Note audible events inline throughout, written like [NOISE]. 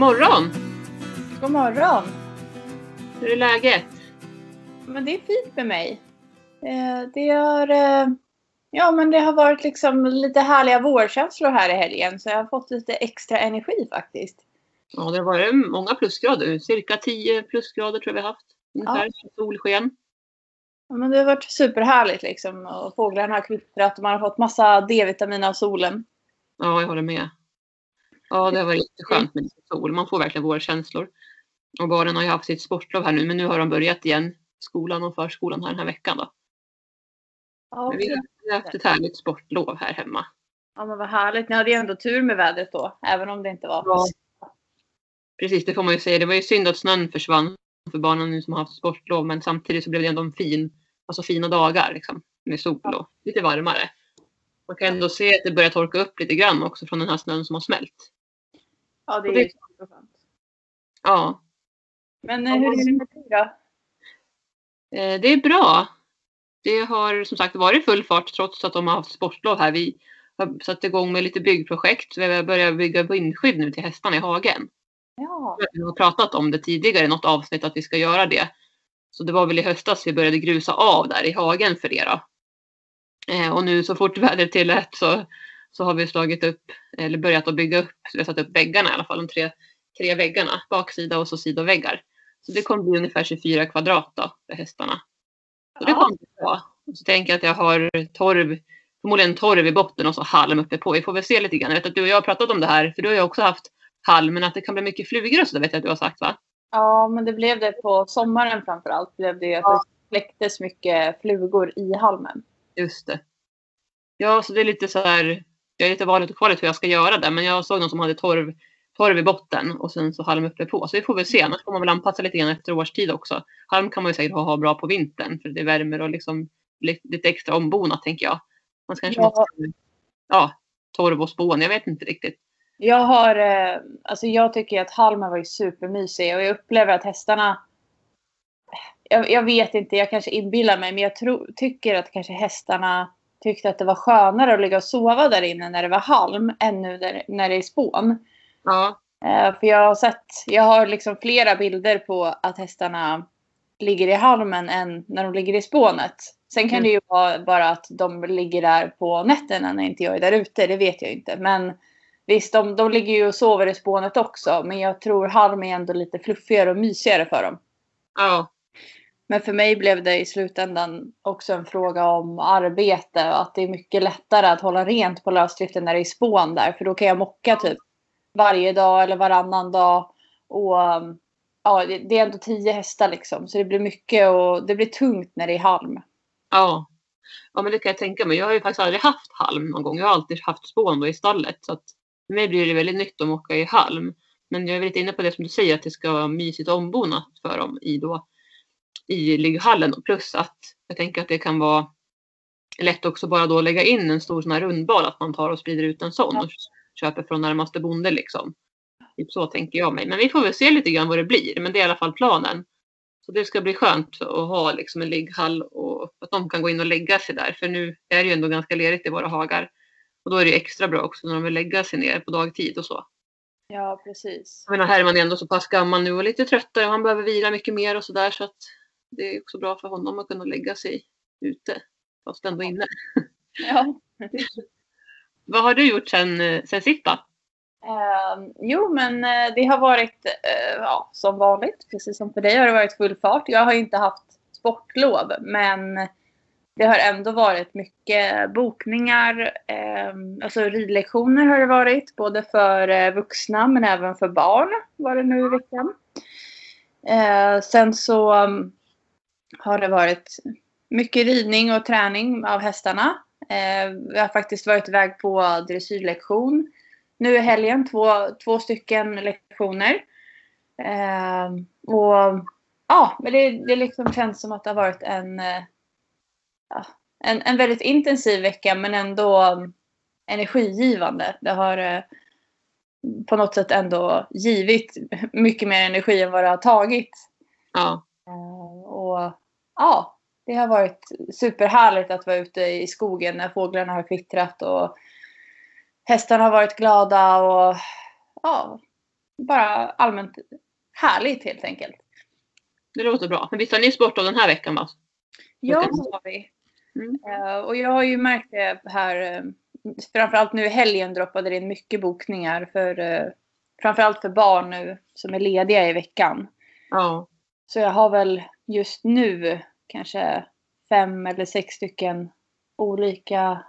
God morgon! God morgon! Hur är läget? Men det är fint med mig. Eh, Det har, eh, ja, men det har varit liksom lite härliga vårkänslor här i helgen så jag har fått lite extra energi faktiskt. Ja, det har varit många plusgrader. Cirka 10 plusgrader tror jag vi har haft. Ungefär. Solsken. Ja, men det har varit superhärligt liksom och fåglarna har kvittrat och man har fått massa D-vitamin av solen. Ja, jag håller med. Ja, det har varit jätteskönt med lite sol. Man får verkligen vårkänslor. Och barnen har ju haft sitt sportlov här nu, men nu har de börjat igen. Skolan och förskolan här den här veckan då. Ja, Men vi har vi har haft ett härligt sportlov här hemma. ja men vad härligt. Ni hade ju ändå tur med vädret då, även om det inte var. Ja. Precis, det får man ju säga. Det var ju synd att snön försvann för barnen nu som har haft sportlov, men samtidigt så blev det ändå en fin, alltså fina dagar liksom, med sol och lite varmare. Man kan ändå se att det börjar torka upp lite grann också från den här snön som har smält. Ja, det är det-. Ja, Men eh, hur är det med dig då? eh, det är bra. Det har som sagt varit full fart trots att de har haft sportlov här. Vi har satt igång med lite byggprojekt. Vi har börjat bygga vindskydd nu till hästarna i hagen. Ja, Vi har pratat om det tidigare i något avsnitt att vi ska göra det. Så det var väl i höstas vi började grusa av där i hagen för det då. Eh, och nu så fort [LAUGHS] vädret tillät så, så har vi slagit upp, eller börjat att bygga upp, vi har satt upp väggarna i alla fall, de tre, tre väggarna, baksida och så sidoväggar. Så det kommer bli ungefär 24 kvadrat då för hästarna. Så det kommer bli bra. Och så tänker jag att jag har torv, förmodligen torv i botten och så halm uppe på. Vi får väl se lite grann. Jag vet att du och jag har pratat om det här, för du har ju också haft halm, men att det kan bli mycket flugor och så där vet jag att du har sagt va? Ja, men det blev det på sommaren framför allt. Blev det att Ja. det släcktes mycket flugor i halmen. Just det. Ja, så det är lite så här. Jag är lite valet och kvalet hur jag ska göra det, men jag såg någon som hade torv, torv i botten och sen så halm uppe på. Så vi får väl se. Annars får man väl anpassa lite grann efter årstid också. Halm kan man ju säkert ha, ha bra på vintern för det värmer och liksom li- lite extra ombonat tänker jag. Man ska kanske Ja. måste, ja, torv och spån. Jag vet inte riktigt. Jag har, eh, alltså jag tycker att halmen var ju supermysig och jag upplever att hästarna jag, jag vet inte, jag kanske inbillar mig, men jag tro, tycker att kanske hästarna tyckte att det var skönare att ligga och sova där inne när det var halm än nu när, när det är spån. Ja, Eh, för jag har sett, jag har liksom flera bilder på att hästarna ligger i halmen än när de ligger i spånet. Sen kan Mm. det ju vara bara att de ligger där på nätterna när inte jag är där ute, det vet jag inte. Men visst, de, de ligger ju och sover i spånet också, men jag tror halm är ändå lite fluffigare och mysigare för dem. ja, men för mig blev det i slutändan också en fråga om arbete och att det är mycket lättare att hålla rent på lösdriften när det är spån där. För då kan jag mocka typ varje dag eller varannan dag. Och um, ja, det är ändå tio hästar liksom. Så det blir mycket och det blir tungt när det är halm. ja. Ja, men det kan jag tänka mig. Jag har ju faktiskt aldrig haft halm någon gång. Jag har alltid haft spån då i stallet. Så att för mig blir det väldigt nytt att mocka i halm. Men jag är lite inne på det som du säger att det ska vara mysigt och ombonat för dem i, då, i ligghallen. Plus att jag tänker att det kan vara lätt också bara då lägga in en stor sån här rundbal. Att man tar och sprider ut en sån och köper från närmaste bonde liksom. Typ så tänker jag mig. Men vi får väl se lite grann vad det blir. Men det är i alla fall planen. Så det ska bli skönt att ha liksom en ligghall och att de kan gå in och lägga sig där. För nu är det ju ändå ganska lerigt i våra hagar. Och då är det extra bra också när de vill lägga sig ner på dagtid och så. Ja, precis. Jag menar Herman är ändå så pass gammal nu och lite tröttare och han behöver vila mycket mer och sådär. Så att det är också bra för honom att kunna lägga sig ute. Fast ändå inne. Ja. [LAUGHS] Vad har du gjort sen, eh, sen sist då? Ehm, jo, men eh, det har varit eh, ja, som vanligt. Precis som för dig har det varit full fart. Jag har inte haft sportlov, men det har ändå varit mycket bokningar. Eh, alltså ridlektioner har det varit, både för vuxna men även för barn var det nu i veckan. Eh, sen så um, har det varit mycket ridning och träning av hästarna. Eh, vi har faktiskt varit iväg på dressyrlektion nu i helgen. Två, två stycken lektioner. Eh, och ja, men det, det liksom känns som att det har varit en, eh, ja, en, en väldigt intensiv vecka men ändå energigivande. Det har eh, på något sätt ändå givit mycket mer energi än vad det har tagit. Ja, Eh, och ja, det har varit superhärligt att vara ute i skogen när fåglarna har kvittrat och hästarna har varit glada och ja, bara allmänt härligt helt enkelt. Det låter bra. Men visst har ni sportlov den här veckan va? Ja, det har vi. Mm. Eh, och jag har ju märkt det här, uh, framförallt nu i helgen droppade det in mycket bokningar för uh, framförallt för barn nu som är lediga i veckan. Ja. Så jag har väl just nu kanske fem eller sex stycken olika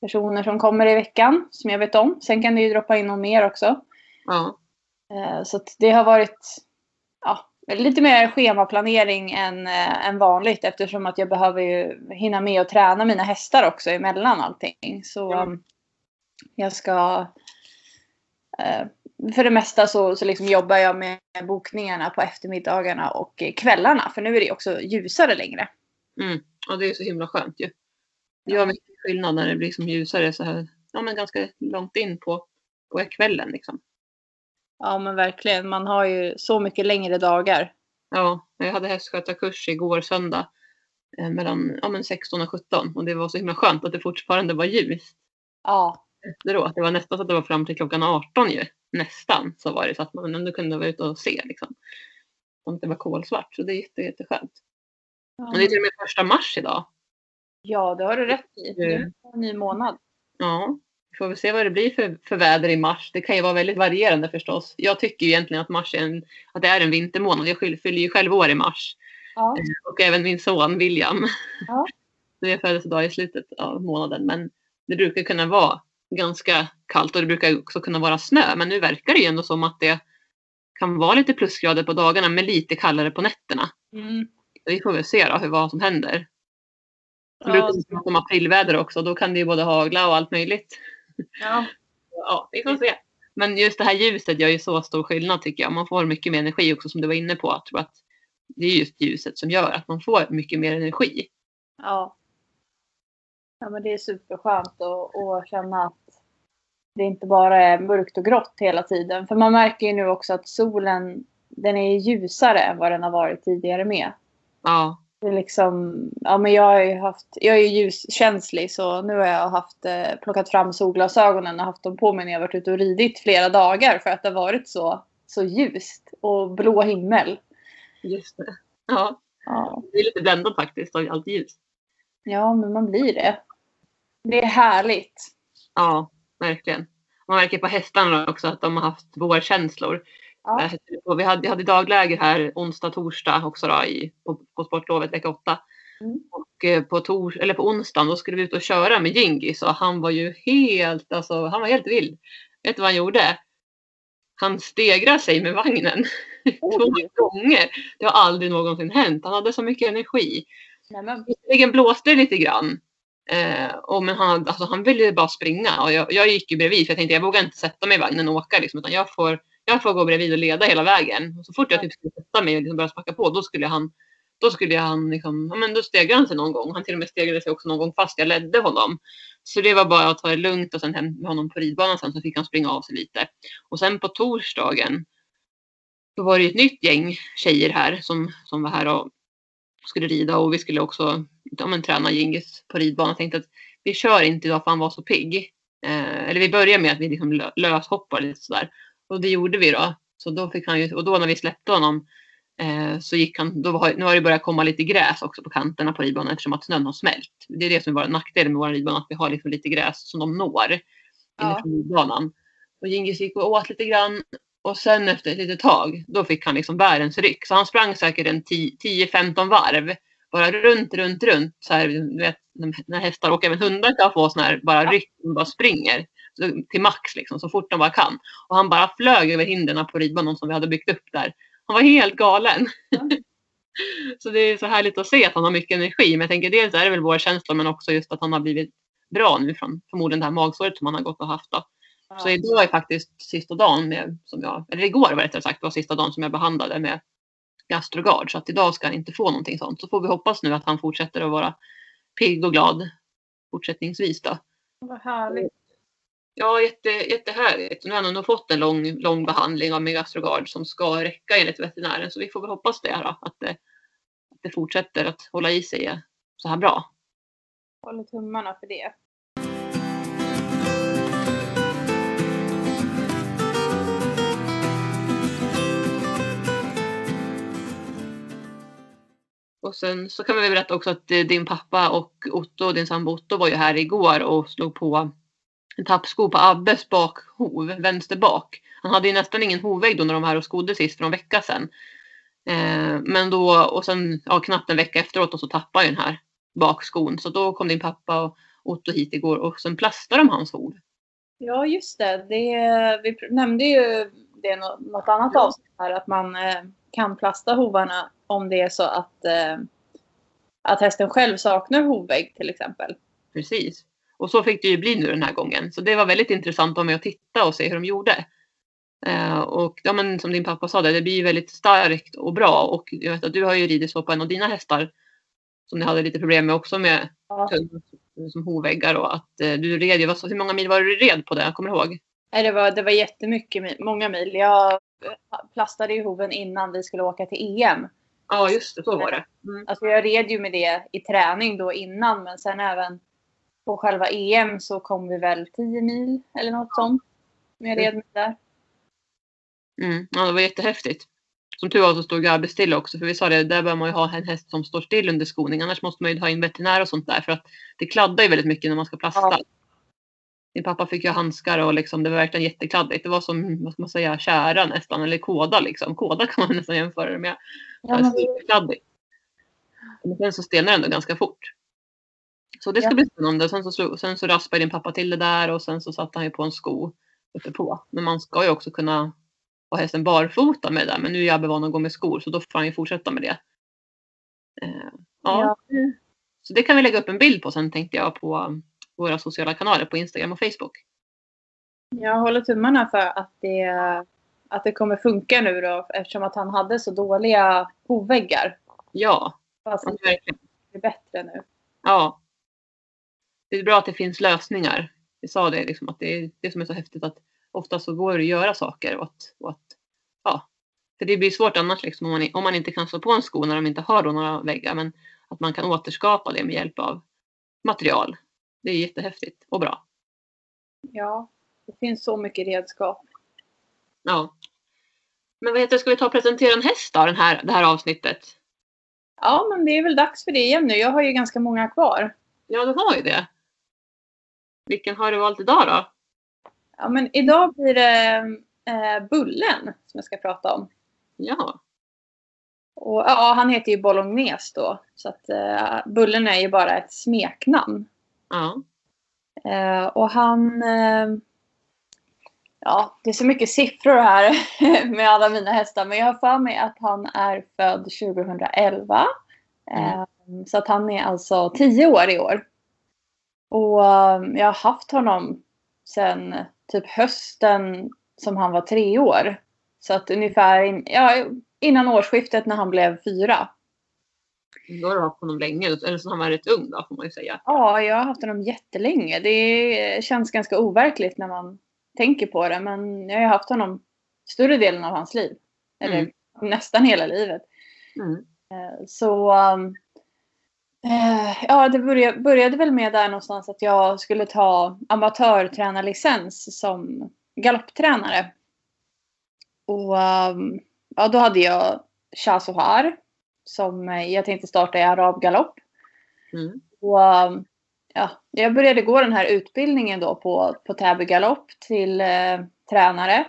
personer som kommer i veckan som jag vet om. Sen kan det ju droppa in någon mer också. Ja. Eh, Så det har varit ja, lite mer schemaplanering än, eh, än vanligt eftersom att jag behöver ju hinna med att träna mina hästar också emellan allting. Så Ja. um, jag ska... för det mesta så, så liksom jobbar jag med bokningarna på eftermiddagarna och kvällarna. För nu är det också ljusare längre. Mm. ja, det är så himla skönt ju. Det gör mycket skillnad när det blir som ljusare så här. Ja, men ganska långt in på, på kvällen liksom. Ja men verkligen. Man har ju så mycket längre dagar. Ja, jag hade hästskötarkurs igår söndag eh, mellan ja, men 16 och 17 och det var så himla skönt att det fortfarande var ljust Ja. efteråt. Det var nästan så att det var fram till klockan 18 ju. Nästan så var det så att man ändå kunde vara ute och se liksom. Om det var kolsvart så det är jätte, jätteskönt. Men det är till och med första mars idag. Ja, det har du rätt i. Mm. är en ny månad. Ja, vi får väl se vad det blir för, för väder i mars. Det kan ju vara väldigt varierande förstås. Jag tycker ju egentligen att mars är en, att det är en vintermånad. Jag fyll- fyller ju själv år i mars. Ja. Och även min son William. Ja. [LAUGHS] Är födelsedag i slutet av månaden. Men det brukar kunna vara ganska kallt och det brukar också kunna vara snö. Men nu verkar det ju ändå som att det kan vara lite plusgrader på dagarna men lite kallare på nätterna. Mm. Vi får väl se då hur, vad som händer. Det Ja, brukar vara som aprilväder också. Då kan det ju både hagla och allt möjligt. ja. [LAUGHS] Ja, vi får se. Men just det här ljuset gör ju så stor skillnad tycker jag. Man får mycket mer energi också som du var inne på. Jag tror att det är just ljuset som gör att man får mycket mer energi. Ja. Ja men det är superskönt att, att känna att det inte bara är mörkt och grått hela tiden. För man märker ju nu också att solen den är ljusare än vad den har varit tidigare med. Ja, Det är liksom, ja men jag har ju haft, jag är ju ljuskänslig så nu har jag haft, eh, plockat fram solglasögonen och haft dem på mig när jag varit ute och ridit flera dagar för att det har varit så, så ljust och blå himmel. just det. Ja, Ja. det är lite bländad faktiskt av allt ljus. Ja, men man blir det. Det är härligt. Ja, verkligen. Man märker på hästarna också att de har haft vårkänslor. Ja. Eh, Och vi hade, jag hade dagläger här onsdag, torsdag också då i, på, på sportlovet vecka 8. Mm. Och eh, på, tors, eller på onsdagen då skulle vi ut och köra med Gingis och han var ju helt, alltså, han var helt vild. Vet du vad han gjorde? Han stegrade sig med vagnen [LAUGHS] två gånger. Det har aldrig någonsin hänt. Han hade så mycket energi. Visserligen blåste det lite grann. Eh, och men han, alltså, han ville bara springa och jag, jag gick ju bredvid för jag tänkte jag vågar inte sätta mig i vagnen och åka liksom, utan jag får, jag får gå bredvid och leda hela vägen. Och så fort jag typ skulle sätta mig och liksom börja spacka på då skulle han då skulle han liksom, ja men då stegrade han sig någon gång. Han till och med stegrade sig också någon gång fast jag ledde honom. Så det var bara att ta det lugnt och sen hem med honom på ridbanan sen så fick han springa av sig lite. Och sen på torsdagen då var det ett nytt gäng tjejer här som, som var här och skulle rida och vi skulle också ja, men, träna Gingis på ridbanan. Jag tänkte att vi kör inte idag för han var så pigg. Eh, eller vi börjar med att vi liksom lö- löshoppar lite sådär. Och det gjorde vi då. Så då fick han ju, och då när vi släppte honom eh, så gick han, då var, nu har det börjat komma lite gräs också på kanterna på ridbanan eftersom att snön har smält. Det är det som är vår nackdel med vår ridbana, att vi har liksom lite gräs som de når Ja. inifrån ridbanan. Och Gingis gick och åt lite grann och sen efter ett litet tag, då fick han liksom världens ryck. Så han sprang säkert en 10-15 varv. Bara runt, runt, runt. Så här, du vet, när hästar och även hundar kan få sån här bara ryck och bara springer. Så, till max liksom, så fort de bara kan. Och han bara flög över hindren på ridbanan som vi hade byggt upp där. Han var helt galen. Ja. [LAUGHS] så det är så härligt att se att han har mycket energi. Men jag tänker dels är det väl vår känsla men också just att han har blivit bra nu från förmodligen det här magsåret som han har gått och haft. Då. Så idag är faktiskt sista dagen, med, som jag, eller igår var rättare sagt, var sista dagen som jag behandlade med Gastrogard. Så att idag ska han inte få någonting sånt. Så får vi hoppas nu att han fortsätter att vara pigg och glad fortsättningsvis då. Vad härligt. Ja, jätte, jättehärligt. Nu har han nog fått en lång, lång behandling av Megastrogard som ska räcka enligt veterinären. Så vi får väl hoppas det då, att det, att det fortsätter att hålla i sig så här bra. Håller tummarna för det. Och sen så kan vi berätta också att eh, din pappa och Otto, din sambo Otto var ju här igår och slog på en tappsko på Abbes bakhov, vänster bak. Han hade ju nästan ingen hovvägg då när de var här och skodde sist för en vecka sedan. Eh, men då, och sen ja, knappt en vecka efteråt så tappade ju den här bakskon. Så då kom din pappa och Otto hit igår och sen plastade de hans hov. Ja, just det. det vi nämnde ju det något annat ja. avsnitt här att man eh, kan plasta hovarna om det är så att, eh, att hästen själv saknar hovvägg till exempel. Precis. Och så fick det ju bli nu den här gången. Så det var väldigt intressant att med och titta och se hur de gjorde. Eh, och ja, men som din pappa sa, det, det blir väldigt starkt och bra. Och jag vet att du har ju ridit så på en av dina hästar som ni hade lite problem med också med ja. som hovväggar och att eh, du red ju, hur många mil var du red på det? Jag kommer ihåg. Det var, det var jättemycket, många mil. Jag plastade ju hoven innan vi skulle åka till EM. Ja, just det, så var det. Mm. Alltså jag red ju med det i träning då innan, men sen även på själva EM så kom vi väl 10 mil eller något sånt. Men jag red med där. Mm. Ja, det var jättehäftigt. Som tur var så stod Gabi still också, för vi sa det, där bör man ju ha en häst som står still under skoning. Annars måste man ju ha in veterinär och sånt där, för att det kladdar ju väldigt mycket när man ska plasta. Ja. Min pappa fick ju handskar och liksom, det var verkligen jättekladdigt. Det var som, vad ska man säga, kära nästan, eller kåda liksom. Kåda kan man [LAUGHS] nästan jämföra det med. Ja, men... Superkladdigt. Men sen så stelnar det ändå ganska fort. Så det ska ja. bli spännande. Sen så, sen så raspade din pappa till det där och sen så satte han ju på en sko uppe på. Men man ska ju också kunna ha hästen barfota med det där. Men nu är jag van att gå med skor så då får han ju fortsätta med det. Eh, ja. ja. Så det kan vi lägga upp en bild på sen tänkte jag på våra sociala kanaler på Instagram och Facebook. Jag håller tummarna för att det, att det kommer funka nu då eftersom att han hade så dåliga hovväggar. Ja, Fast verkligen. Det bättre nu. Ja. Det är bra att det finns lösningar. Vi sa det, liksom, att det är det som är så häftigt att ofta så går det att göra saker och att, och att ja. För det blir svårt annars liksom, om, man, om man inte kan slå på en sko när de inte har några väggar. Men att man kan återskapa det med hjälp av material. Det är jättehäftigt och bra. Ja, det finns så mycket redskap. Ja. Men vad heter ska vi ta och presentera en häst då, den här, det här avsnittet? Ja, men det är väl dags för det igen nu. Jag har ju ganska många kvar. Ja, du har ju det. Vilken har du valt idag då? Ja, men idag blir det eh, Bullen som jag ska prata om. Ja. Och, ja, han heter ju Bolognese då. Så att eh, Bullen är ju bara ett smeknamn. Ja. Eh, och han... Eh, ja, det är så mycket siffror här [LAUGHS] med alla mina hästar. Men jag har för mig att han är född 2011. Mm. Eh, så att han är alltså 10 år i år. Och eh, jag har haft honom sedan typ hösten som han var tre år. Så att ungefär in, ja, innan årsskiftet när han blev fyra. Då har du haft honom länge, eller så han var rätt ung då får man ju säga. Ja, jag har haft honom jättelänge. Det känns ganska overkligt när man tänker på det. Men jag har haft honom större delen av hans liv. Eller mm. nästan hela livet. Mm. Eh, så um, Eh, ja, det började, började, väl med där någonstans att jag skulle ta amatörtränarlicens som galopptränare. Och um, ja, då hade jag Chasohar som jag tänkte starta i arabgalopp. Mm. Och um, ja, jag började gå den här utbildningen då på, på Täby galopp till eh, tränare.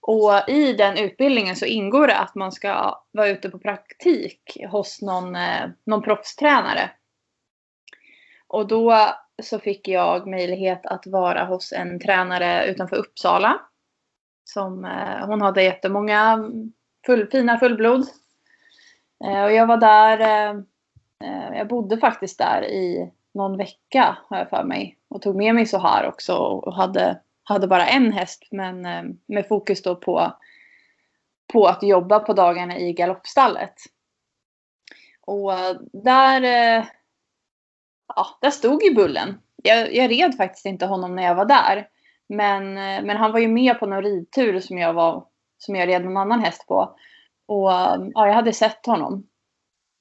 Och i den utbildningen så ingår det att man ska vara ute på praktik hos någon, eh, någon proffstränare. Och då så fick jag möjlighet att vara hos en tränare utanför Uppsala. Som, eh, hon hade jättemånga full, fina fullblod. Eh, och jag var där, eh, eh, jag bodde faktiskt där i någon vecka har jag för mig. Och tog med mig så här också och hade hade bara en häst men eh, med fokus då på, på att jobba på dagarna i galoppstallet. Och där, eh, ja, där stod ju Bullen. Jag, jag red faktiskt inte honom när jag var där. Men, men han var ju med på någon ridtur som jag, var, som jag red någon annan häst på. Och ja, jag hade sett honom.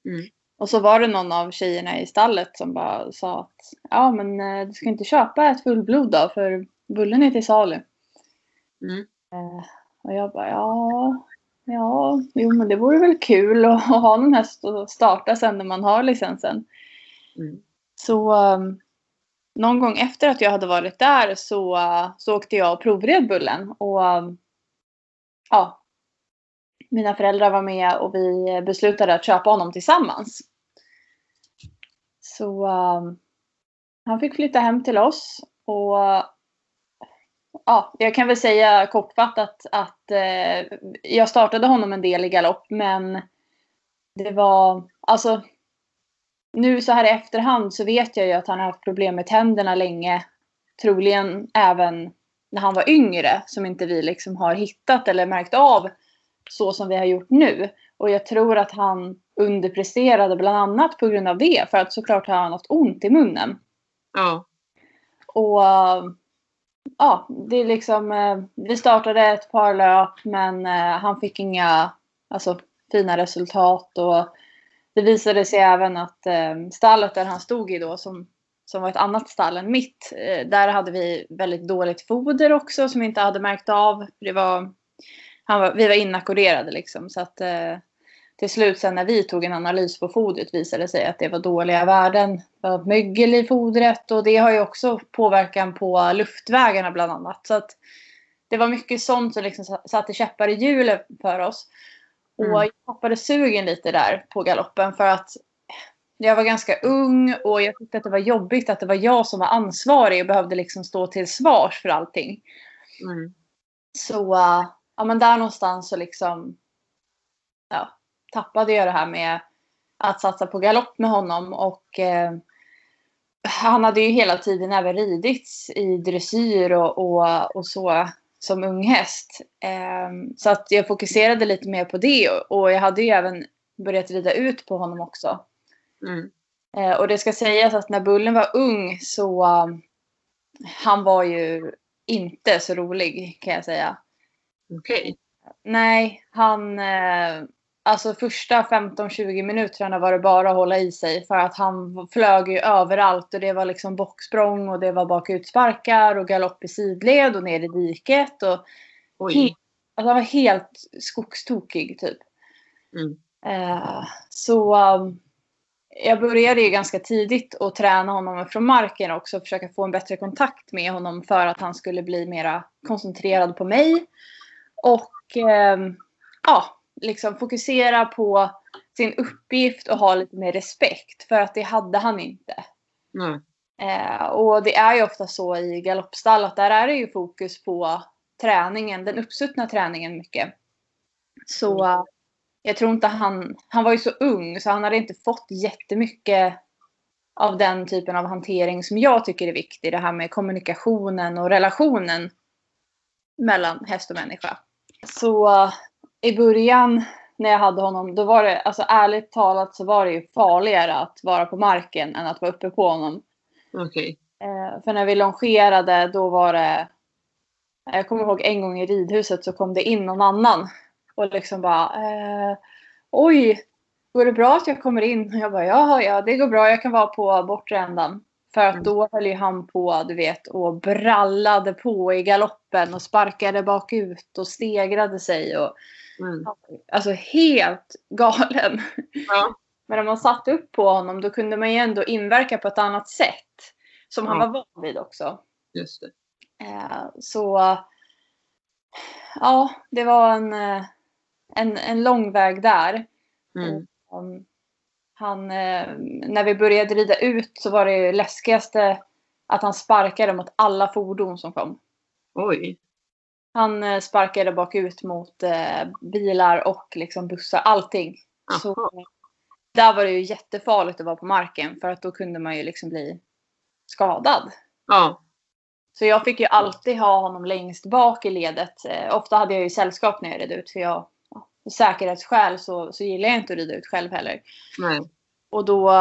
Mm. Och så var det någon av tjejerna i stallet som bara sa att ja men du ska inte köpa ett fullblod då för bullen är till salu. Mm. Eh, och jag bara, ja. Ja, jo men det vore väl kul att [LAUGHS] ha någon häst att starta sen när man har licensen. Mm. Så um, någon gång efter att jag hade varit där så, uh, så åkte jag och provred Bullen. Och um, ja, mina föräldrar var med och vi beslutade att köpa honom tillsammans. Så uh, han fick flytta hem till oss. Och ja, jag kan väl säga kortfattat att uh, jag startade honom en del i galopp men det var, alltså nu så här i efterhand så vet jag ju att han har haft problem med tänderna länge. Troligen även när han var yngre som inte vi liksom har hittat eller märkt av så som vi har gjort nu. Och jag tror att han underpresterade bland annat på grund av det. För att såklart har han haft ont i munnen. Ja. Och ja, det är liksom, eh, vi startade ett par löp men eh, han fick inga alltså, fina resultat. Och det visade sig även att eh, stallet där han stod i då som, som var ett annat stall än mitt. Där hade vi väldigt dåligt foder också som vi inte hade märkt av. Det var, han var, vi var inackorderade liksom så att till slut sen när vi tog en analys på fodret visade det sig att det var dåliga värden. Det var mögel i fodret och det har ju också påverkan på luftvägarna bland annat. Så att det var mycket sånt som liksom satte käppar i hjulet för oss. Mm. Och jag tappade sugen lite där på galoppen för att jag var ganska ung och jag tyckte att det var jobbigt att det var jag som var ansvarig och behövde liksom stå till svars för allting. Mm. Så ja, men där någonstans så liksom ja, tappade jag det här med att satsa på galopp med honom. Och eh, han hade ju hela tiden även ridits i dressyr och, och, och så som ung häst. Eh, så att jag fokuserade lite mer på det och jag hade ju även börjat rida ut på honom också. Mm. Eh, och det ska sägas att när Bullen var ung så um, han var ju inte så rolig kan jag säga. Okej. Okay. Nej, han, eh, Alltså första 15-20 minuterna var det bara att hålla i sig för att han flög ju överallt och det var liksom bocksprång och det var bakutsparkar och galopp i sidled och ner i diket. Och helt, alltså han var helt skogstokig typ. Mm. Uh, så um, jag började ju ganska tidigt att träna honom från marken också. Försöka få en bättre kontakt med honom för att han skulle bli mera koncentrerad på mig. Och uh, ja, liksom fokusera på sin uppgift och ha lite mer respekt. För att det hade han inte. Mm. Eh, och det är ju ofta så i galoppstall att där är det ju fokus på träningen, den uppsuttna träningen mycket. Så mm. jag tror inte han, han var ju så ung så han hade inte fått jättemycket av den typen av hantering som jag tycker är viktig. Det här med kommunikationen och relationen mellan häst och människa. Så i början när jag hade honom, då var det, alltså ärligt talat så var det ju farligare att vara på marken än att vara uppe på honom. Okej. Okay. Eh, för när vi longerade då var det, jag kommer ihåg en gång i ridhuset så kom det in någon annan och liksom bara eh, Oj, går det bra att jag kommer in? Och jag bara ja, ja, det går bra. Jag kan vara på bortre ändan. För att mm. då höll ju han på, du vet, och brallade på i galoppen och sparkade bakut och stegrade sig. Och, Mm. Alltså helt galen. Ja. [LAUGHS] Men om man satte upp på honom då kunde man ju ändå inverka på ett annat sätt. Som ja. han var van vid också. Just det. Eh, så ja, det var en, eh, en, en lång väg där. Mm. Han, eh, när vi började rida ut så var det läskigaste att han sparkade mot alla fordon som kom. Oj. Han eh, sparkade bakut mot eh, bilar och liksom bussar, allting. Så, där var det ju jättefarligt att vara på marken för att då kunde man ju liksom bli skadad. Ja. Så jag fick ju alltid ha honom längst bak i ledet. Ofta hade jag ju sällskap när jag red ut för jag, säkerhetsskäl så, så gillar jag inte att rida ut själv heller. Nej. Och då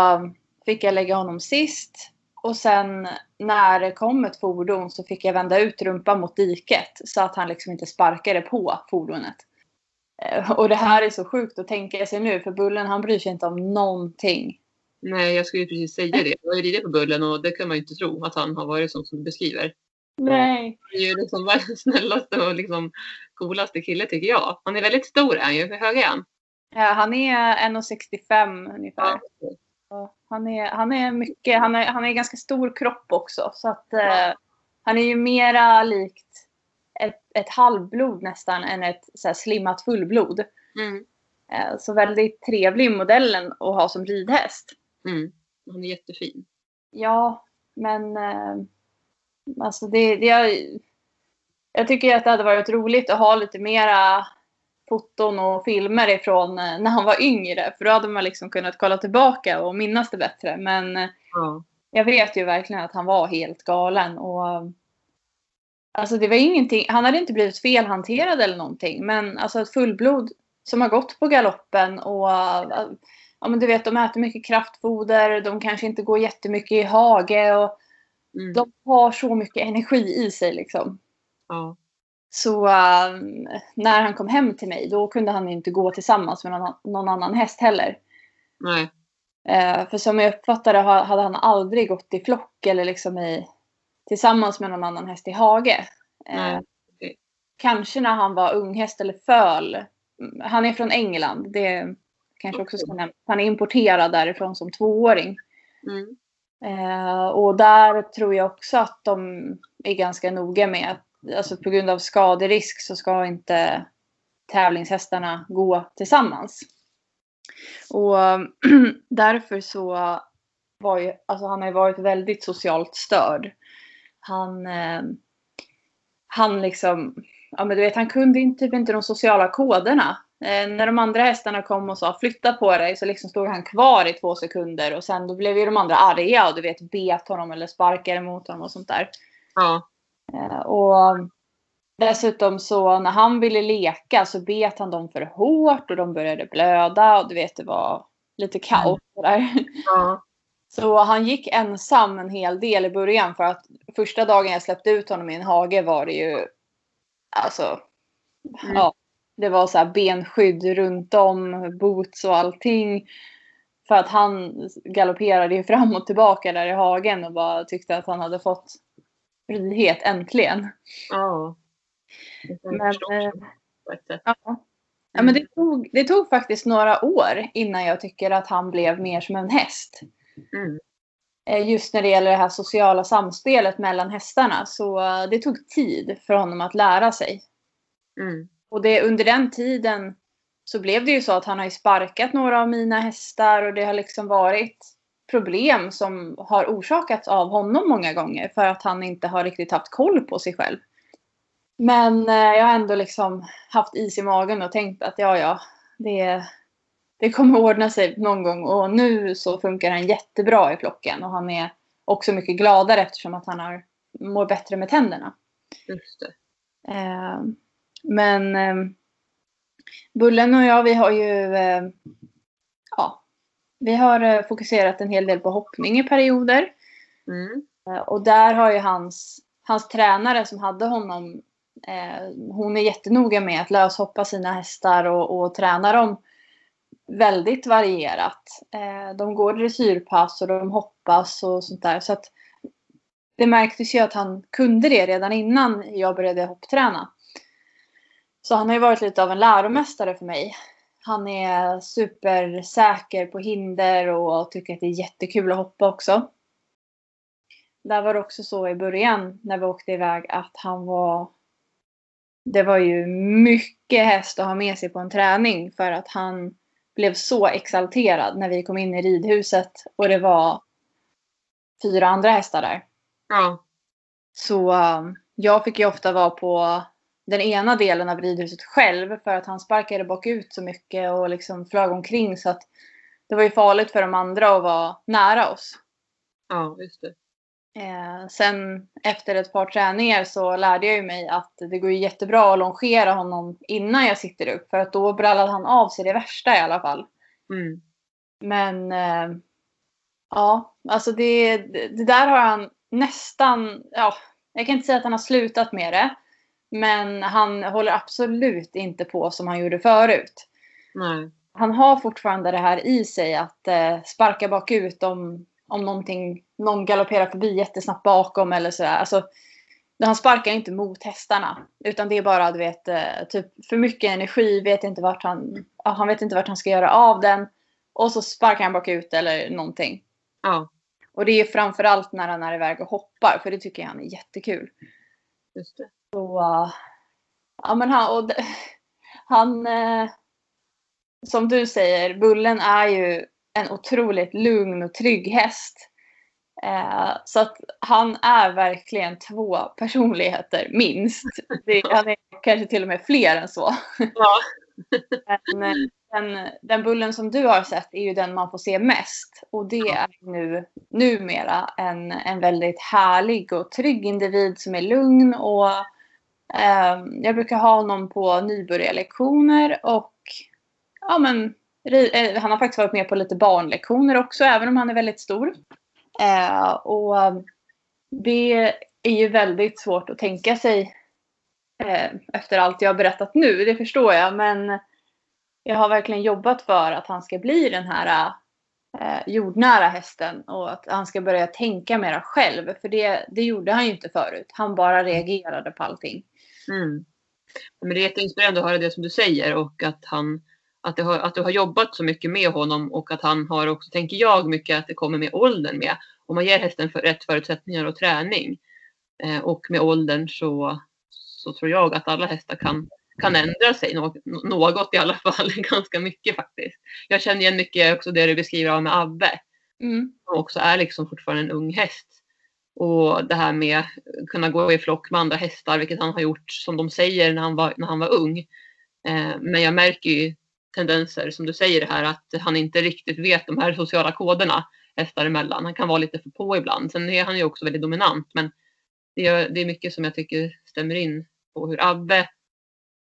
fick jag lägga honom sist. Och sen när det kom ett fordon så fick jag vända ut rumpan mot diket så att han liksom inte sparkade på fordonet. Eh, och det här är så sjukt att tänka sig nu för Bullen han bryr sig inte om någonting. Nej, jag skulle precis säga det. Jag har ju ridit på Bullen och det kan man ju inte tro att han har varit som du beskriver. Nej. Han är ju liksom världens [LAUGHS] snällaste och liksom coolaste kille tycker jag. Han är väldigt stor är han ju. Hur hög är han? Ja, han är 1,65 ungefär. Ja, Han är, han är mycket, han är, han är ganska stor kropp också. Så att eh, han är ju mera likt ett, ett halvblod nästan än ett så här, slimmat fullblod. Mm. Eh, så väldigt trevlig modellen att ha som ridhäst. Mm. Han är jättefin. Ja, men eh, alltså det, det jag, jag tycker att det hade varit roligt att ha lite mera foton och filmer ifrån eh, när han var yngre. För då hade man liksom kunnat kolla tillbaka och minnas det bättre. Men Ja. jag vet ju verkligen att han var helt galen. Och, alltså det var ingenting, han hade inte blivit felhanterad eller någonting. Men alltså ett fullblod som har gått på galoppen och eh, ja, men du vet, de äter mycket kraftfoder. De kanske inte går jättemycket i hage. Och Mm. de har så mycket energi i sig liksom. ja. Så eh, när han kom hem till mig då kunde han inte gå tillsammans med någon, någon annan häst heller. Nej. Eh, för som jag uppfattade ha- hade han aldrig gått i flock eller liksom i, tillsammans med någon annan häst i hage. Eh, Nej, okej. kanske när han var unghäst eller föl. Han är från England. Det kanske också ska nämnas. Han är importerad därifrån som tvååring. Mm. Eh, och där tror jag också att de är ganska noga med att alltså på grund av skaderisk så ska inte tävlingshästarna gå tillsammans. Och [CLEARS THROAT] därför så var ju, alltså han har ju varit väldigt socialt störd. Han, eh, han liksom, ja men du vet han kunde inte, typ inte de sociala koderna. Eh, när de andra hästarna kom och sa flytta på dig så liksom stod han kvar i två sekunder och sen då blev ju de andra arga och du vet bet honom eller sparkade mot honom och sånt där. Ja. Eh, och dessutom så när han ville leka så bet han dem för hårt och de började blöda och du vet det var lite kaos där. Ja. [LAUGHS] Så han gick ensam en hel del i början för att första dagen jag släppte ut honom i en hage var det ju alltså Mm. ja, det var så här benskydd runt om, boots och allting. För att han galopperade ju fram och tillbaka där i hagen och bara tyckte att han hade fått frihet äntligen. Ja. Men, eh. Ja. Ja, men det, tog, det tog faktiskt några år innan jag tycker att han blev mer som en häst. Mm. Eh, Just när det gäller det här sociala samspelet mellan hästarna. Så eh, det tog tid för honom att lära sig. Mm. Och det, under den tiden så blev det ju så att han har ju sparkat några av mina hästar och det har liksom varit problem som har orsakats av honom många gånger för att han inte har riktigt haft koll på sig själv. Men eh, jag har ändå liksom haft is i magen och tänkt att ja, ja, det, det kommer ordna sig någon gång och nu så funkar han jättebra i flocken och han är också mycket gladare eftersom att han har, mår bättre med tänderna. Just det. Men eh, Bullen och jag, vi har ju eh, ja, vi har eh, fokuserat en hel del på hoppning i perioder. Mm. Eh, och där har ju hans, hans tränare som hade honom, eh, hon är jättenoga med att löshoppa sina hästar och, och träna dem väldigt varierat. Eh, de går dressyrpass och de hoppas och sånt där. Så att det märktes ju att han kunde det redan innan jag började hoppträna. Så han har ju varit lite av en läromästare för mig. Han är supersäker på hinder och tycker att det är jättekul att hoppa också. Där var det också så i början när vi åkte iväg att han var... Det var ju mycket häst att ha med sig på en träning för att han blev så exalterad när vi kom in i ridhuset och det var fyra andra hästar där. Ja. Så um, jag fick ju ofta vara på den ena delen av ridhuset själv för att han sparkade bakut så mycket och liksom flög omkring så att det var ju farligt för de andra att vara nära oss. ja, just det. Eh, sen efter ett par träningar så lärde jag ju mig att det går ju jättebra att longera honom innan jag sitter upp för att då brallade han av sig det värsta i alla fall. Mm. Men eh, ja, alltså det, det där har han nästan, ja, jag kan inte säga att han har slutat med det. Men han håller absolut inte på som han gjorde förut. Nej. Han har fortfarande det här i sig att eh, sparka bakut om, om någonting, någon galopperar förbi jättesnabbt bakom eller sådär. Alltså, han sparkar inte mot hästarna. Utan det är bara du vet, eh, typ för mycket energi, vet inte vart han, han vet inte vart han ska göra av den. Och så sparkar han bakut eller någonting. Ja, Och det är framförallt när han är iväg och hoppar, för det tycker jag han är jättekul. just det. Så, ja men han, och, han eh, som du säger, Bullen är ju en otroligt lugn och trygg häst. Eh, så att han är verkligen två personligheter, minst. Det, han är kanske till och med fler än så. Ja. Men eh, den, den bullen som du har sett är ju den man får se mest. Och det är nu, numera en, en väldigt härlig och trygg individ som är lugn. Och Ehm, jag brukar ha honom på nybörjarlektioner och ja, men, eh, han har faktiskt varit med på lite barnlektioner också, även om han är väldigt stor. Eh, och det är ju väldigt svårt att tänka sig ehm, efter allt jag har berättat nu, det förstår jag. Men jag har verkligen jobbat för att han ska bli den här eh, jordnära hästen och att han ska börja tänka mera själv. För det, det gjorde han ju inte förut. Han bara reagerade på allting. Mm. Men det är jätteinspirerande att höra det som du säger och att, han, att, har, att du har jobbat så mycket med honom och att han har också, tänker jag, mycket att det kommer med åldern med. Om man ger hästen för rätt förutsättningar och träning eh, och med åldern så, så tror jag att alla hästar kan, kan ändra sig något, något i alla [LAUGHS] fall, ganska mycket faktiskt. Jag känner igen mycket också det du beskriver av med Abbe Mm. som också är liksom fortfarande en ung häst. Och det här med att kunna gå i flock med andra hästar, vilket han har gjort som de säger när han var, när han var ung. Eh, men jag märker ju tendenser, som du säger det här, att han inte riktigt vet de här sociala koderna hästar emellan. Han kan vara lite för på ibland. Sen är han ju också väldigt dominant, men det är, det är mycket som jag tycker stämmer in på hur Abbe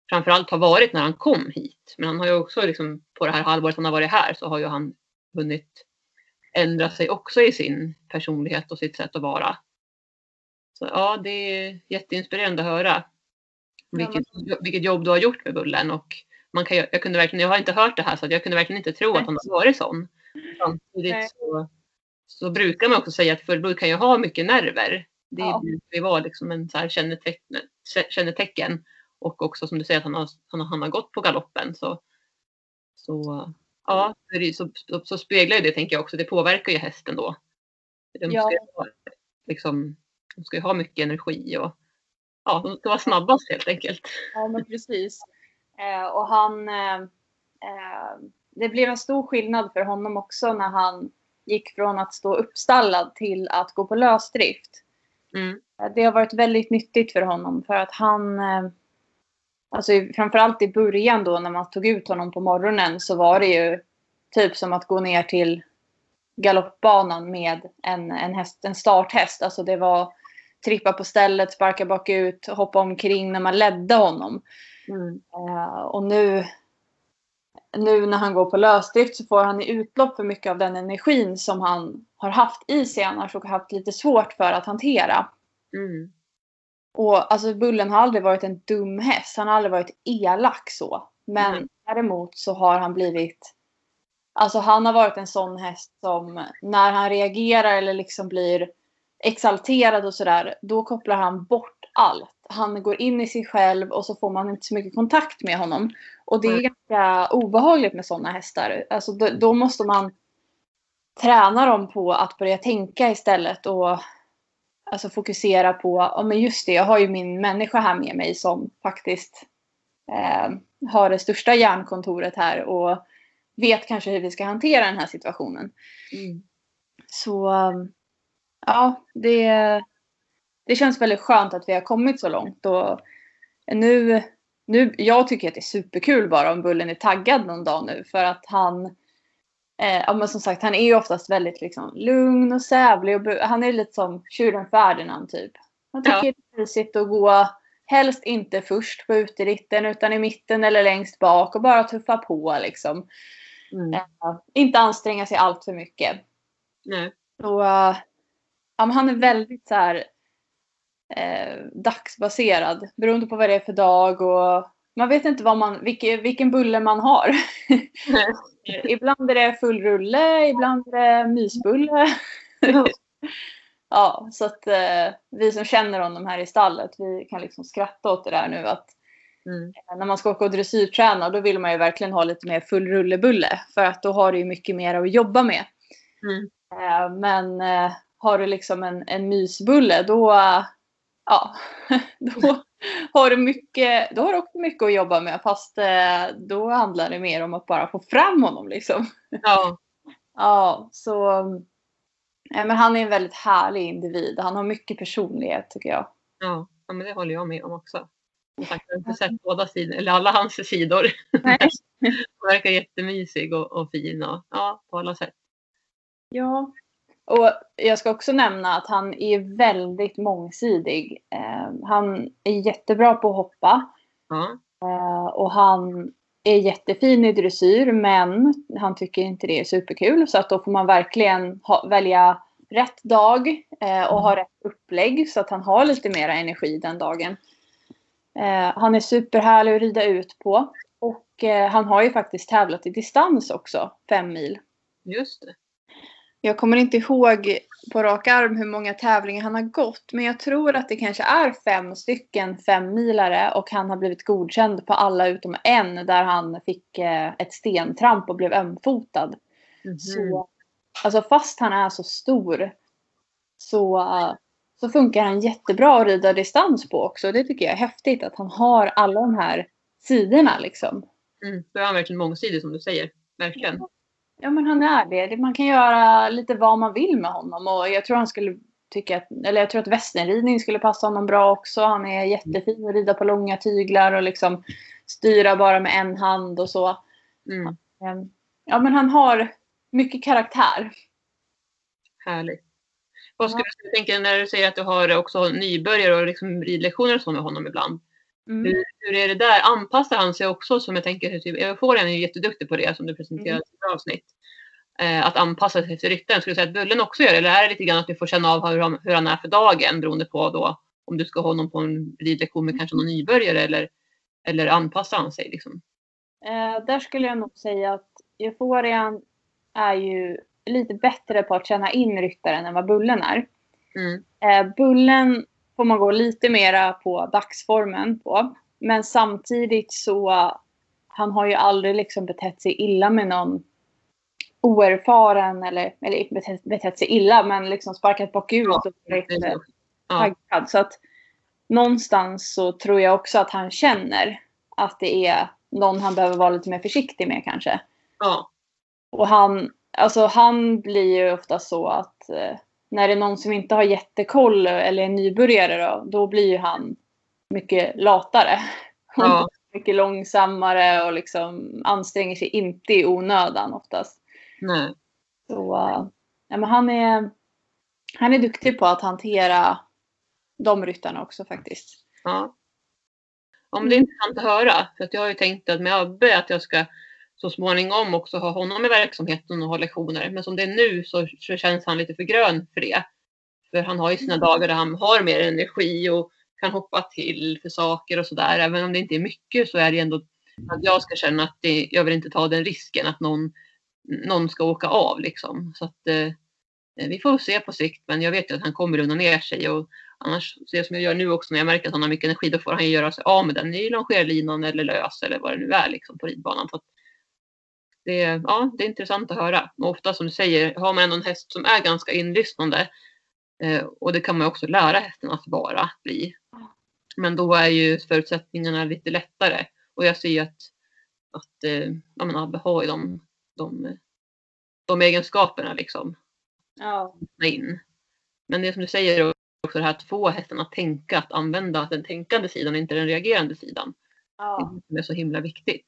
framförallt har varit när han kom hit. Men han har ju också liksom, på det här halvåret han har varit här så har ju han hunnit ändra sig också i sin personlighet och sitt sätt att vara. Så ja, det är jätteinspirerande att höra vilket, vilket jobb du har gjort med Bullen. Och man kan, jag, kunde verkligen, jag har inte hört det här så jag kunde verkligen inte tro att han har varit sån. Samtidigt så, så brukar man också säga att fullblod kan ju ha mycket nerver. Det Ja. brukar ju vara liksom en så här kännetecken, kännetecken. Och också som du säger att han har, han har, han har gått på galoppen. Så, så ja, är- så, så, speglar ju det tänker jag också. Det påverkar ju hästen då. De ska, ju ha, liksom, de ska ju ha mycket energi och ja, de ska vara snabbast helt enkelt. Ja, men precis. Eh, och han... Eh, eh, det blev en stor skillnad för honom också när han gick från att stå uppstallad till att gå på lösdrift. Mm. Eh, Det har varit väldigt nyttigt för honom för att han... Alltså framförallt i början då när man tog ut honom på morgonen så var det ju typ som att gå ner till galoppbanan med en, en, häst, en starthäst. Alltså det var trippa på stället, sparka bakut, hoppa omkring när man ledde honom. Mm. Eh, och nu, nu när han går på lösdrift så får han i utlopp för mycket av den energin som han har haft i sig annars och haft lite svårt för att hantera. Mm. Och alltså Bullen har aldrig varit en dum häst. Han har aldrig varit elak så. Men Mm. däremot så har han blivit... Alltså han har varit en sån häst som när han reagerar eller liksom blir exalterad och sådär. Då kopplar han bort allt. Han går in i sig själv och så får man inte så mycket kontakt med honom. Och det är Mm. ganska obehagligt med såna hästar. Alltså då, då måste man träna dem på att börja tänka istället och alltså fokusera på, ja men just det, jag har ju min människa här med mig som faktiskt eh, har det största hjärnkontoret här och vet kanske hur vi ska hantera den här situationen. Mm. Så um, ja, det, det känns väldigt skönt att vi har kommit så långt. Och nu, nu, jag tycker att det är superkul bara om Bullen är taggad någon dag nu för att han eh, ja, men som sagt, han är ju oftast väldigt liksom, lugn och sävlig. Och han är lite som tjuren Ferdinand typ. Han tycker Ja. det är mysigt att gå, helst inte först på uteritten utan i mitten eller längst bak och bara tuffa på liksom. Mm. Eh, inte anstränga sig allt för mycket. Nej. Och, eh, ja, men han är väldigt så här, eh, dagsbaserad. Beroende på vad det är för dag. Och man vet inte vad man, vilken, vilken bulle man har. [LAUGHS] Ibland är det full rulle, ibland är det mysbulle. [LAUGHS] ja, så att eh, vi som känner honom här i stallet, vi kan liksom skratta åt det där nu att Mm. när man ska åka och dressyrträna då vill man ju verkligen ha lite mer full rullebulle för att då har du ju mycket mer att jobba med. Mm. Eh, men eh, har du liksom en, en mysbulle då, eh, ja, [LAUGHS] då har du mycket, då har du också mycket att jobba med fast eh, då handlar det mer om att bara få fram honom liksom. Ja. [LAUGHS] Ja, så eh, men han är en väldigt härlig individ. Han har mycket personlighet tycker jag. Ja. ja, men det håller jag med om också. Som sagt, jag har inte sett båda sidor, eller alla hans sidor. Nej. [LAUGHS] Han verkar jättemysig och, och fin och ja, på alla sätt. Ja. Och jag ska också nämna att han är väldigt mångsidig. Eh, han är jättebra på att hoppa. Ja. Eh, och han är jättefin i dressyr men han tycker inte det är superkul. Så att då får man verkligen ha, välja rätt dag eh, och ha rätt upplägg så att han har lite mera energi den dagen. Eh, han är superhärlig att rida ut på. Och eh, han har ju faktiskt tävlat i distans också, fem mil. Just det. Jag kommer inte ihåg på rak arm hur många tävlingar han har gått. Men jag tror att det kanske är fem stycken femmilare och han har blivit godkänd på alla utom en där han fick eh, ett stentramp och blev ömfotad. Mhm. Så, alltså fast han är så stor så, så funkar han jättebra att rida distans på också. Det tycker jag är häftigt att han har alla de här sidorna liksom. Mm. Är han verkligen mångsidig som du säger. Verkligen. Ja men han är det. Man kan göra lite vad man vill med honom och jag tror han skulle tycka att, eller jag tror att västernridning skulle passa honom bra också. Han är jättefin att rida på långa tyglar och liksom styra bara med en hand och så. Mm. Ehm, Ja men han har mycket karaktär. Härligt. Vad skulle du tänka när du säger att du har också nybörjare och liksom ridlektioner och så med honom ibland? Mm. Hur, hur är det där? Anpassar han sig också som jag tänker, typ, Euphorian är ju jätteduktig på det som du presenterade Mm. i ett avsnitt. Eh, att anpassa sig till ryttaren. Skulle du säga att Bullen också gör det? Eller är det lite grann att du får känna av hur han, hur han är för dagen beroende på då om du ska ha honom på en ridlektion med kanske någon nybörjare eller, eller anpassar han sig liksom? Eh, där skulle jag nog säga att Euforian är ju lite bättre på att känna in ryttaren än vad Bullen är. Mm. Eh, bullen får man gå lite mera på dagsformen på. Men samtidigt så han har ju aldrig liksom betett sig illa med någon oerfaren eller, eller betett, betett sig illa men liksom sparkat bakut och varit eh, så. Ja. taggad. Så att någonstans så tror jag också att han känner att det är någon han behöver vara lite mer försiktig med kanske. ja. Och han, alltså han blir ju ofta så att eh, när det är någon som inte har jättekoll eller är nybörjare då, då blir ju han mycket latare. Ja. mycket långsammare och liksom anstränger sig inte i onödan oftast. Nej. Så ja, men han, är, han är duktig på att hantera de ryttarna också faktiskt. Ja. men det är intressant att höra. För att jag har ju tänkt att med Abbe att jag ska så småningom också ha honom i verksamheten och ha lektioner. Men som det är nu så, så känns han lite för grön för det. För han har ju sina dagar där han har mer energi och kan hoppa till för saker och sådär. Även om det inte är mycket så är det ändå att jag ska känna att det, jag vill inte ta den risken att någon, någon ska åka av liksom. Så att eh, vi får se på sikt. Men jag vet ju att han kommer lugna ner sig och Annars, så som jag gör nu också när jag märker att han har mycket energi, då får han ju göra sig av med den i longerlinan eller lös eller vad det nu är liksom, på ridbanan. Så att det, är- ja, det är intressant att höra. Och ofta som du säger, har man ändå en häst som är ganska inlyssnande eh, och det kan man också lära hästen att vara bli. Men då är ju förutsättningarna lite lättare. Och jag ser ju att, att eh, ja, men Abbe har ju de, de, de egenskaperna liksom Ja. in. Men det som du säger också det här att få hästen att tänka, att använda den tänkande sidan inte den reagerande sidan. ja. Det är så himla viktigt.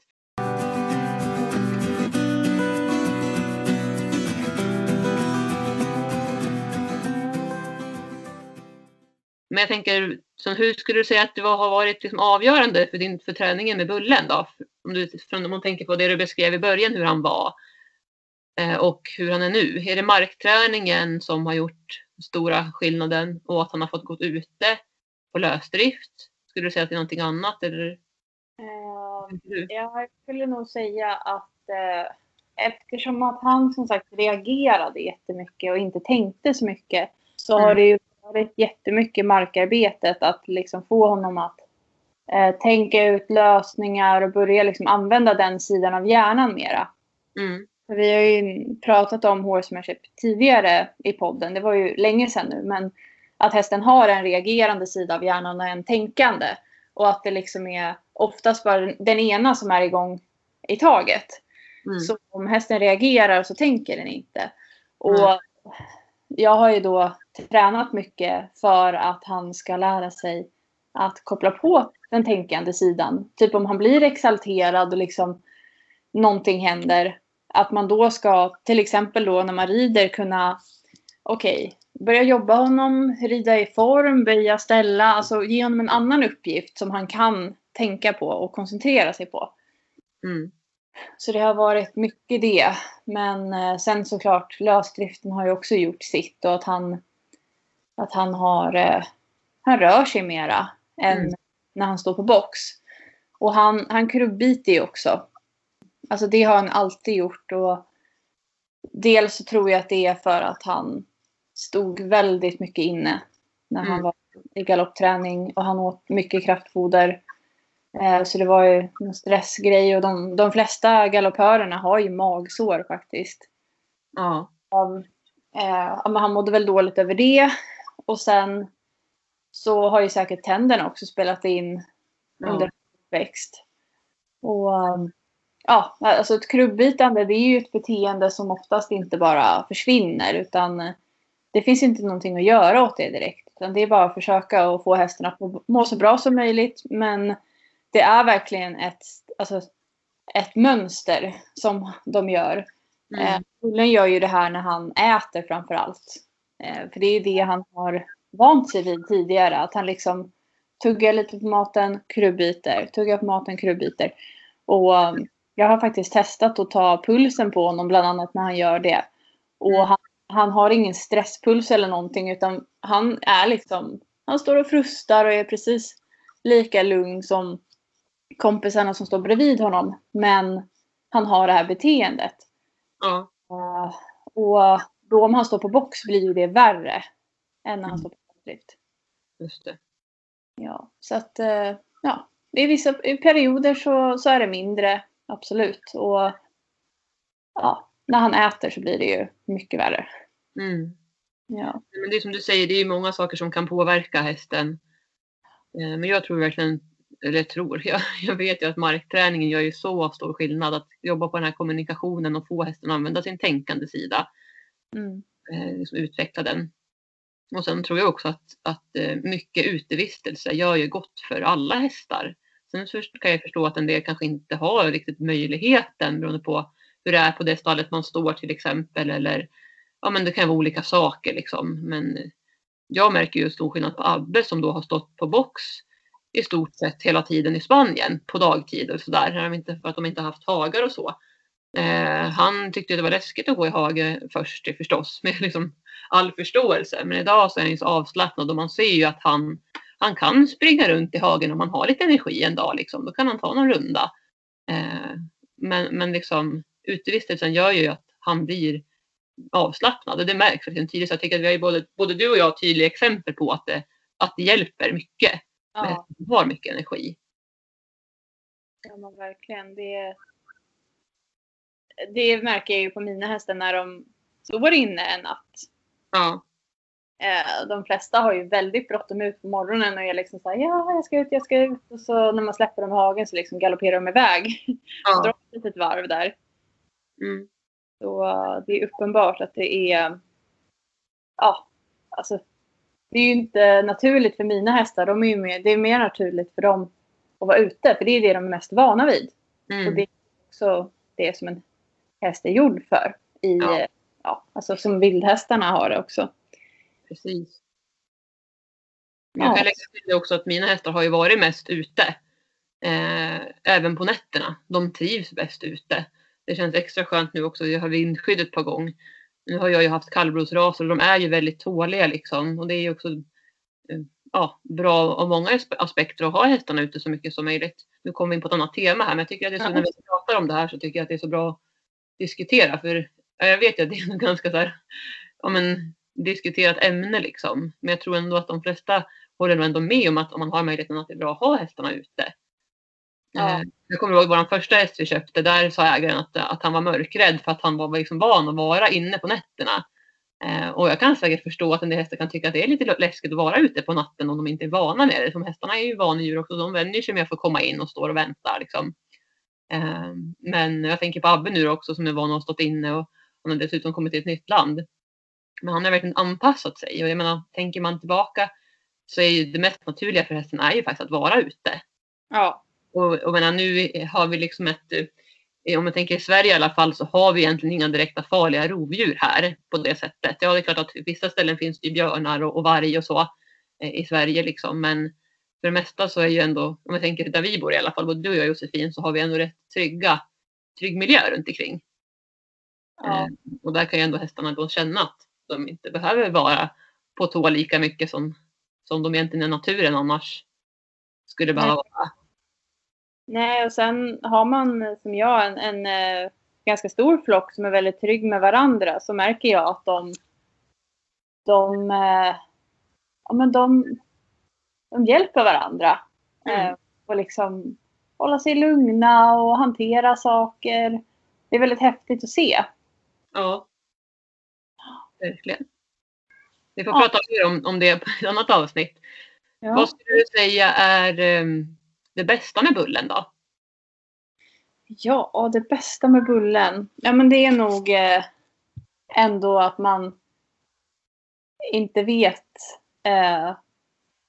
Men jag tänker, så hur skulle du säga att det har varit liksom avgörande för, din, för träningen med Bullen då? Om, du, om man tänker på det du beskrev i början, hur han var eh, och hur han är nu. Är det markträningen som har gjort stora skillnaden och att han har fått gå ute på lösdrift? Skulle du säga att det är någonting annat? Eller? Du? Jag skulle nog säga att eh, eftersom att han som sagt reagerade jättemycket och inte tänkte så mycket så Mm. har det ju varit jättemycket markarbetet att liksom få honom att eh, tänka ut lösningar och börja liksom använda den sidan av hjärnan mera. Mm. Vi har ju pratat om horsemanship tidigare i podden, det var ju länge sedan nu, men att hästen har en reagerande sida av hjärnan och en tänkande. Och att det liksom är oftast bara den ena som är igång i taget. Mm. Så om hästen reagerar så tänker den inte. Och Mm jag har ju då tränat mycket för att han ska lära sig att koppla på den tänkande sidan. Typ om han blir exalterad och liksom någonting händer. Att man då ska, till exempel då när man rider, kunna okej, börja jobba honom, rida i form, böja, ställa. Alltså ge honom en annan uppgift som han kan tänka på och koncentrera sig på. Mm. Så det har varit mycket det. Men eh, sen såklart lösdriften har ju också gjort sitt och att han, att han har, eh, han rör sig mera än Mm. när han står på box. Och han, han krubbiter ju också. Alltså det har han alltid gjort och dels så tror jag att det är för att han stod väldigt mycket inne när han Mm. var i galoppträning och han åt mycket kraftfoder. Eh, Så det var ju en stressgrej och de, de flesta galoppörerna har ju magsår faktiskt. Ja. Av, eh, han mådde väl dåligt över det. Och sen så har ju säkert tänderna också spelat in under Ja. uppväxt. Och um, ja, alltså ett krubbitande det är ju ett beteende som oftast inte bara försvinner utan eh, det finns inte någonting att göra åt det direkt. Utan det är bara att försöka att få hästen att må så bra som möjligt. Men det är verkligen ett, alltså, ett mönster som de gör. Mm. Eh, Bullen gör ju det här när han äter framför allt. Eh, för det är ju det han har vant sig vid tidigare. Att han liksom tuggar lite på maten, krubbiter, tuggar på maten, krubbiter. Och um, jag har faktiskt testat att ta pulsen på honom bland annat när han gör det. Och Mm. han, han har ingen stresspuls eller någonting utan han är liksom, han står och frustar och är precis lika lugn som kompisarna som står bredvid honom. Men han har det här beteendet. Ja. Eh, och då om han står på box blir ju det värre än när han Mm. står på drift. Just det. Ja, så att eh, ja, i vissa i perioder så, så är det mindre, absolut. Och ja, när han äter så blir det ju mycket värre. Mm. Ja, Men det är som du säger, det är ju många saker som kan påverka hästen. Eh, Men jag tror verkligen, eller tror, [LAUGHS] jag, jag vet ju att markträningen gör ju så stor skillnad att jobba på den här kommunikationen och få hästen att använda sin tänkande sida. mm. eh, liksom utveckla den. Och sen tror jag också att, att eh, mycket utevistelse gör ju gott för alla hästar. Sen kan jag förstå att en del kanske inte har riktigt möjligheten beroende på hur det är på det stallet man står till exempel. Eller ja, men det kan vara olika saker liksom. Men jag märker ju stor skillnad på Abbe som då har stått på box i stort sett hela tiden i Spanien på dagtid och sådär. För att de inte haft hagar och så. Eh, han tyckte det var läskigt att gå i hage först förstås [LAUGHS] med liksom all förståelse. Men idag så är han ju så avslappnad och man ser ju att han, han kan springa runt i hagen om han har lite energi en dag. Liksom. Då kan han ta någon runda. Eh, men, men liksom utevistelsen gör ju att han blir avslappnad och det märks tydligt. Så jag tycker att vi har både, både du och jag tydliga exempel på att det, att det hjälper mycket. Ja, som har mycket energi. ja men verkligen. Det, det märker jag ju på mina hästar när de står inne en natt. Ja, Eh, de flesta har ju väldigt bråttom ut på morgonen och är liksom såhär ja jag ska ut, jag ska ut. Och så när man släpper dem i hagen så liksom galopperar de iväg. [LAUGHS] Drar ja. de ett litet varv där. Mm, Så eh, det är uppenbart att det är, ja, alltså det är ju inte naturligt för mina hästar. De är ju mer, det är mer naturligt för dem att vara ute, för det är det de är mest vana vid. Och mm, det är också det som en häst är gjord för. I, Ja. ja. Ja, alltså som vildhästarna har det också. precis. Jag Ja. kan lägga till det också att mina hästar har ju varit mest ute. Eh, även på nätterna. De trivs bäst ute. Det känns extra skönt nu också. Jag har vindskyddet på gång. Nu har jag ju haft kallblodsraser och de är ju väldigt tåliga liksom. Och det är ju också eh, ja, bra av många aspe- aspekter att ha hästarna ute så mycket som möjligt. Nu kommer vi in på ett annat tema här men jag tycker att det är så när vi pratar om det här så tycker jag att det är så bra att diskutera. För ja, jag vet ju att det är [LAUGHS] ganska så här, ja men diskuterat ämne liksom. Men jag tror ändå att de flesta håller nog ändå med om att om man har möjligheten att det är bra att ha hästarna ute. Ja. Eh, Jag kommer ihåg vår första häst vi köpte. Där sa ägaren att, att han var mörkrädd för att han var liksom van att vara inne på nätterna. Eh, och jag kan säkert förstå att en del hästar kan tycka att det är lite läskigt att vara ute på natten om de inte är vana med det. Som hästarna är ju vanedjur också. De vänjer sig med att få komma in och står och vänta. Liksom. Eh, men jag tänker på Abbe nu också som är van att ha stått inne och han har dessutom kommit till ett nytt land. Men han har verkligen anpassat sig och jag menar, tänker man tillbaka så är ju det mest naturliga för hästen är ju faktiskt att vara ute. Ja. Och, och menar, nu har vi liksom ett, eh, om jag tänker i Sverige i alla fall så har vi egentligen inga direkta farliga rovdjur här på det sättet. Ja, det är klart att vissa ställen finns det björnar och, och varg och så eh, i Sverige liksom, men för det mesta så är ju ändå, om jag tänker där vi bor i alla fall, både du och jag Josefin, så har vi ändå rätt trygga, trygg miljö runt omkring. Ja. Eh, och där kan ju ändå hästarna då känna att de inte behöver vara på tå lika mycket som, som de egentligen i naturen annars skulle behöva vara. Nej, och sen har man som jag en, en eh, ganska stor flock som är väldigt trygg med varandra så märker jag att de, de, eh, ja, men de, de hjälper varandra. Mm. Eh, och liksom hålla sig lugna och hantera saker. Det är väldigt häftigt att se. Ja. Verkligen. Vi får Ja. prata mer om, om det på ett annat avsnitt. Ja. Vad skulle du säga är ehm, det bästa med Bullen då? Ja, det bästa med Bullen. Ja, men det är nog eh, ändå att man inte vet eh,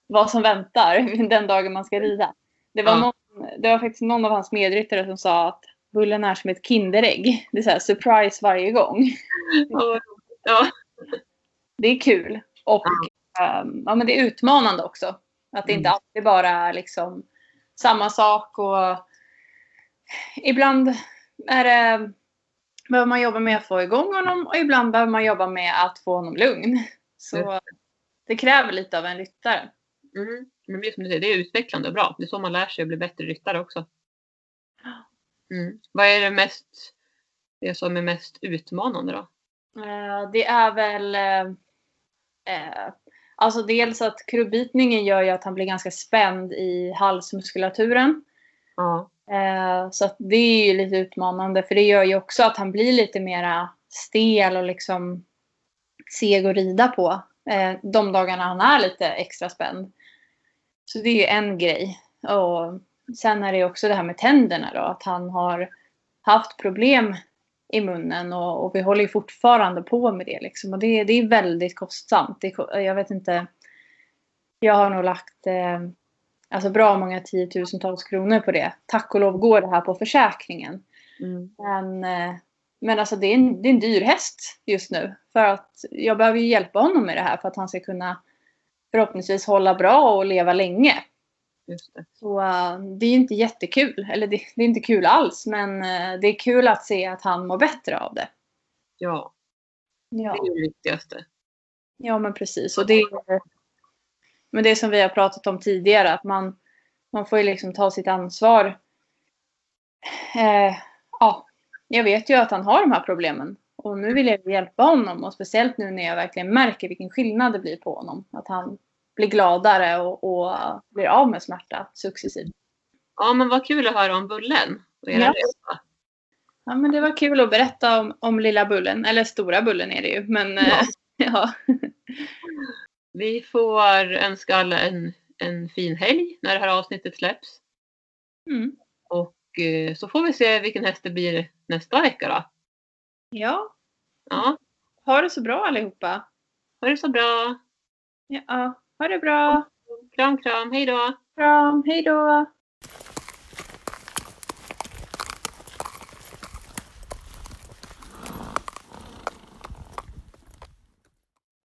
vad som väntar [LAUGHS] den dagen man ska rida. Det var, Ja. någon, det var faktiskt någon av hans medryttare som sa att Bullen är som ett Kinderägg. Det är så här surprise varje gång. [LAUGHS] Ja, Det är kul. Och ehm, ja, men det är utmanande också. Att det inte Mm. alltid bara är liksom samma sak. Och ibland är det, behöver man jobba med att få igång honom och ibland behöver man jobba med att få honom lugn. Så det kräver lite av en ryttare. mm. men det är som du säger, det är utvecklande och bra. Det är så man lär sig att bli bättre ryttare också. Mm. Vad är det mest, det som är mest utmanande då? Eh, Det är väl eh, eh, Alltså dels att krubbitningen gör ju att han blir ganska spänd i halsmuskulaturen. Ja, Eh, Så det är ju lite utmanande för det gör ju också att han blir lite mera stel och liksom seg att rida på. eh, De dagarna han är lite extra spänd. Så det är ju en grej. Och sen är det ju också det här med tänderna då. Att han har haft problem i munnen och, och vi håller fortfarande på med det liksom. Och det, det är väldigt kostsamt. Det, jag vet inte. Jag har nog lagt eh, alltså bra många tiotusentals kronor på det. Tack och lov går det här på försäkringen. mm. Men, eh, men alltså det är, en, det är en dyr häst just nu. För att jag behöver ju hjälpa honom med det här för att han ska kunna förhoppningsvis hålla bra och leva länge. Just det. Så eh, det är inte jättekul. Eller det, det är inte kul alls. Men eh, det är kul att se att han mår bättre av det. Ja, det Ja, är det viktigaste. ja men precis. Och det är, men det som vi har pratat om tidigare. Att man, man får ju liksom ta sitt ansvar. Eh, ja, jag vet ju att han har de här problemen. Och nu vill jag hjälpa honom. Och speciellt nu när jag verkligen märker vilken skillnad det blir på honom. Att han blir gladare och, och blir av med smärta successivt. Ja, men vad kul att höra om Bullen och era Ja. resa. Ja, men det var kul att berätta om, om lilla bullen. Eller stora bullen är det ju. Men eh, [LAUGHS] ja. Vi får önska alla en, en fin helg när det här avsnittet släpps. Mm. Och eh, så får vi se vilken häst det blir nästa vecka då. ja. Ja, Ha det så bra allihopa. ha det så bra. Ja, ha det bra! Kram, kram. Hej då! Kram, hej då!